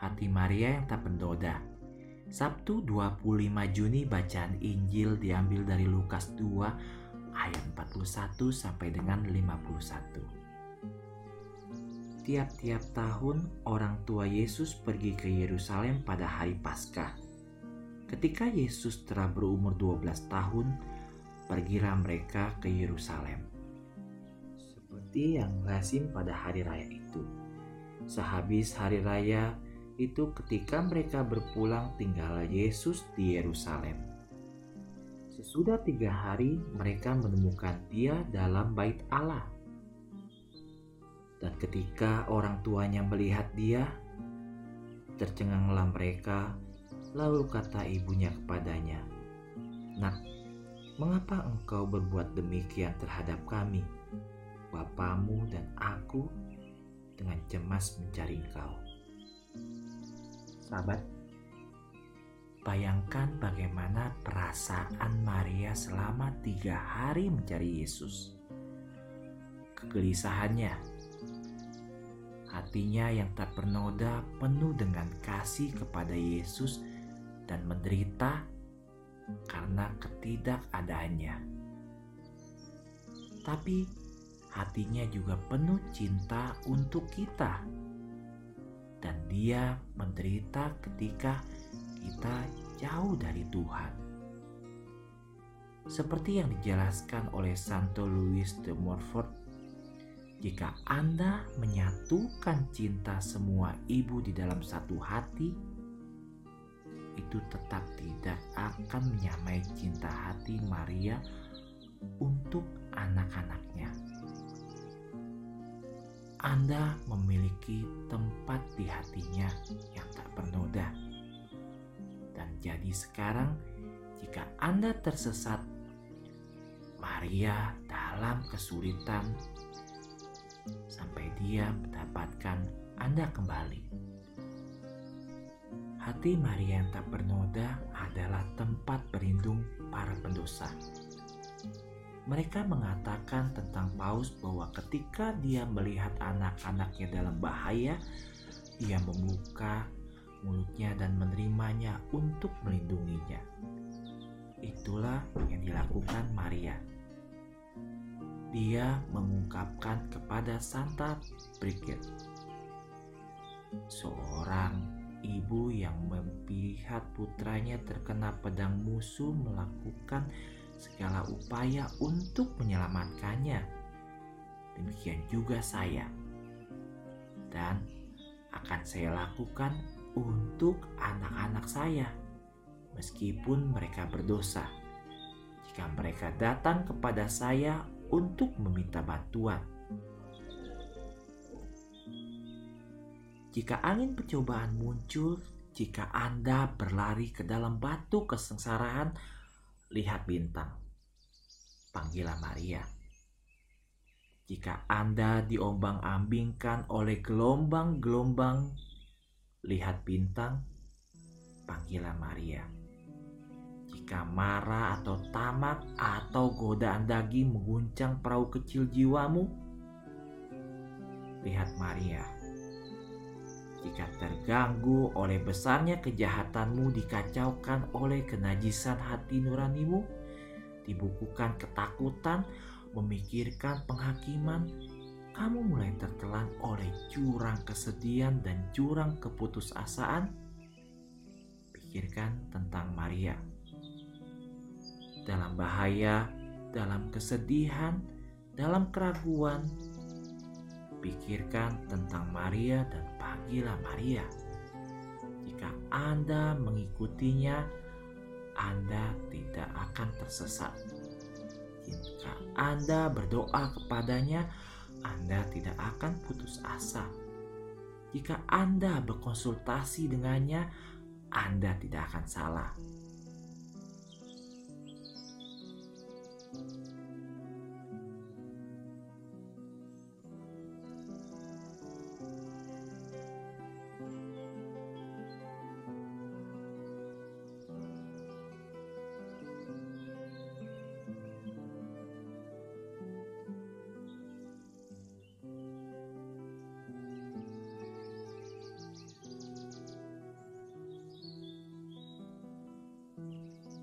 hati Maria yang tak pendoda. Sabtu 25 Juni bacaan Injil diambil dari Lukas 2 ayat 41 sampai dengan 51. Tiap-tiap tahun orang tua Yesus pergi ke Yerusalem pada hari Paskah. Ketika Yesus telah berumur 12 tahun, pergilah mereka ke Yerusalem. Seperti yang lazim pada hari raya itu. Sehabis hari raya itu ketika mereka berpulang tinggal Yesus di Yerusalem. Sesudah tiga hari mereka menemukan dia dalam bait Allah. Dan ketika orang tuanya melihat dia, tercenganglah mereka, lalu kata ibunya kepadanya, Nak, mengapa engkau berbuat demikian terhadap kami, bapamu dan aku dengan cemas mencari engkau. Sahabat, bayangkan bagaimana perasaan Maria selama tiga hari mencari Yesus. Kegelisahannya, hatinya yang tak bernoda penuh dengan kasih kepada Yesus dan menderita karena ketidakadaannya. Tapi hatinya juga penuh cinta untuk kita. Dan dia menderita ketika kita jauh dari Tuhan. Seperti yang dijelaskan oleh Santo Louis de Montfort, jika Anda menyatukan cinta semua ibu di dalam satu hati, itu tetap tidak akan menyamai cinta hati Maria untuk anak-anaknya. Anda memiliki tempat di hatinya yang tak bernoda. Dan jadi sekarang, jika Anda tersesat, Maria dalam kesulitan sampai dia mendapatkan Anda kembali. Hati Maria yang tak bernoda adalah tempat berlindung para pendosa. Mereka mengatakan tentang Paus bahwa ketika dia melihat anak-anaknya dalam bahaya, dia membuka mulutnya dan menerimanya untuk melindunginya. Itulah yang dilakukan Maria. Dia mengungkapkan kepada Santa Brigitte, seorang ibu yang melihat putranya terkena pedang musuh melakukan segala upaya untuk menyelamatkannya. Demikian juga saya. Dan akan saya lakukan untuk anak-anak saya, meskipun mereka berdosa. Jika mereka datang kepada saya untuk meminta bantuan, jika angin percobaan muncul, jika Anda berlari ke dalam batu kesengsaraan, lihat bintang. Panggilah Maria. Jika Anda diombang-ambingkan oleh gelombang-gelombang, lihat bintang, panggilah Maria. Jika marah atau tamak atau godaan daging mengguncang perahu kecil jiwamu, lihat Maria jika terganggu oleh besarnya kejahatanmu dikacaukan oleh kenajisan hati nuranimu, dibukukan ketakutan, memikirkan penghakiman, kamu mulai tertelan oleh jurang kesedihan dan jurang keputusasaan, pikirkan tentang Maria. Dalam bahaya, dalam kesedihan, dalam keraguan, Pikirkan tentang Maria dan panggilah Maria. Jika Anda mengikutinya, Anda tidak akan tersesat. Jika Anda berdoa kepadanya, Anda tidak akan putus asa. Jika Anda berkonsultasi dengannya, Anda tidak akan salah.